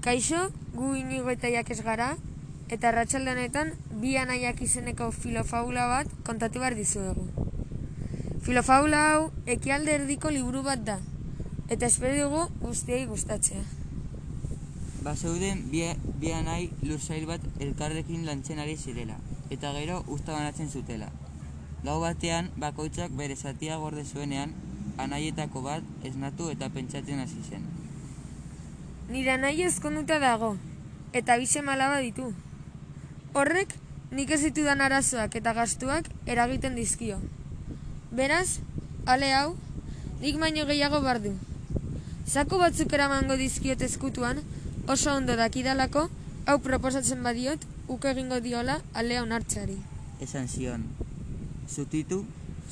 Kaixo, gu inigo eta jakez gara, eta arratsalde honetan bi anaiak izeneko filofabula bat kontatu behar dizuegu. Filofabula hau ekialde erdiko liburu bat da, eta espero dugu guztiei gustatzea. Bazeuden bi, bi anai lursail bat elkarrekin lantzen ari zirela, eta gero usta banatzen zutela. Gau batean, bakoitzak bere zatia gorde zuenean, anaietako bat esnatu eta pentsatzen hasi zen. Nire nahi ezkonduta dago, eta bise malaba ditu. Horrek, nik ez ditudan arazoak eta gastuak eragiten dizkio. Beraz, ale hau, nik baino gehiago bardu. Zako batzuk eramango dizkiot ezkutuan, oso ondo dakidalako, hau proposatzen badiot, uke egingo diola alea onartzeari. Esan zion, zutitu,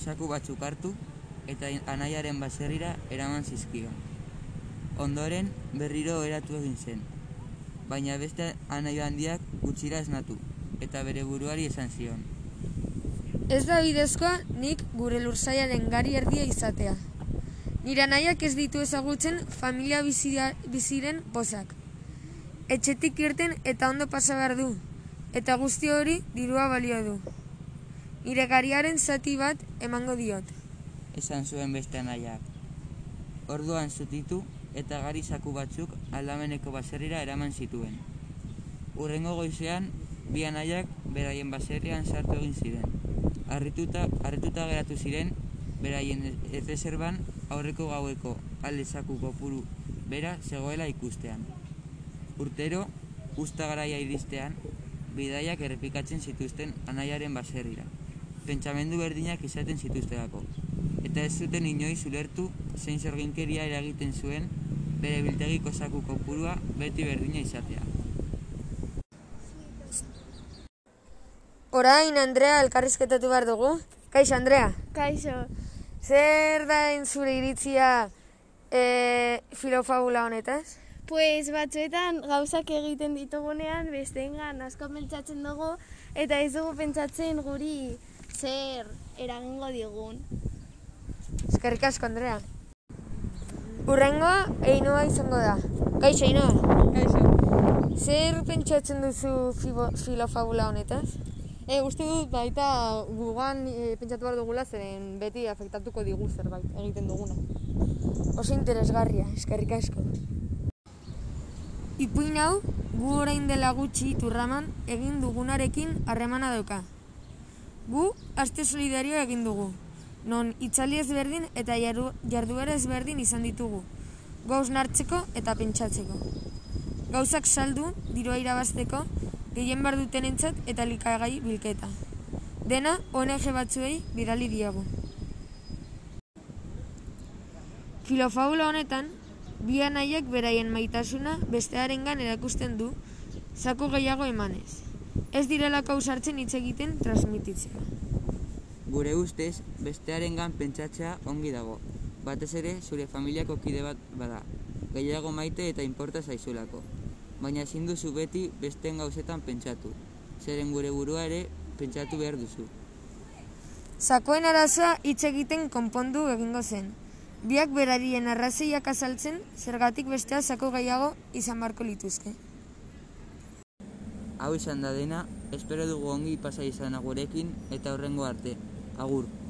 saku batzuk hartu, eta anaiaren baserrira eraman zizkion. Ondoren berriro eratu egin zen, baina beste anai handiak gutxira esnatu, eta bere buruari esan zion. Ez da bidezkoa nik gure lursaiaren gari erdia izatea. Nire anaiak ez ditu ezagutzen familia bizira, biziren pozak. Etxetik irten eta ondo pasa behar du, eta guzti hori dirua balio du. Nire gariaren zati bat emango diot. Esan zuen beste anaiak. Orduan zutitu eta gari zaku batzuk aldameneko baserrira eraman zituen. Urrengo goizean, bi anaiak beraien baserrian sartu egin ziren. Arrituta, arrituta geratu ziren, beraien erreserban aurreko gaueko alde zaku kopuru bera zegoela ikustean. Urtero, usta garaia iristean, bidaiak errepikatzen zituzten anaiaren baserrira. Pentsamendu berdinak izaten zituztelako. Eta ez zuten inoiz ulertu zein zorginkeria eragiten zuen bere biltegiko zaku kopurua beti berdina izatea. Orain, Andrea, elkarrizketatu behar dugu. Kaixo, Andrea. Kaixo, Zer da zure iritzia e, filofabula honetaz? pues batzuetan gauzak egiten ditugunean besteengan asko pentsatzen dugu eta ez dugu pentsatzen guri zer eragingo digun. Eskerrik asko, Andrea. Urrengoa, Einoa izango da. Kaixo, Einoa. Kaixo. Zer pentsatzen duzu fibo, filofabula honetaz? E, uste dut baita gugan e, pentsatu behar dugula zeren beti afektatuko digu zerbait egiten duguna. Oso interesgarria, eskerrik asko. Ipuin hau, gu orain dela gutxi turraman egin dugunarekin harremana dauka. Gu, aste solidario egin dugu, non itzali ezberdin eta jardu, jarduera ezberdin izan ditugu, gauz nartzeko eta pentsatzeko. Gauzak saldu, dirua irabazteko, gehien bar dutenentzat eta likagai bilketa. Dena, ONG batzuei bidali diagu. Filofabula honetan, bi anaiek beraien maitasuna bestearengan erakusten du, zaku gehiago emanez. Ez direlako ausartzen hitz egiten transmititzea. Gure ustez, bestearengan pentsatzea ongi dago. Batez ere, zure familiako kide bat bada. Gehiago maite eta inporta zaizulako. Baina ezin duzu beti besteen gauzetan pentsatu. Zeren gure burua ere pentsatu behar duzu. Zakoen arazoa hitz egiten konpondu egingo zen. Biak berarien arrazeiak azaltzen, zergatik bestea zako gehiago izan barko lituzke. Hau izan da dena, espero dugu ongi pasa izan gurekin eta horrengo arte. Agur.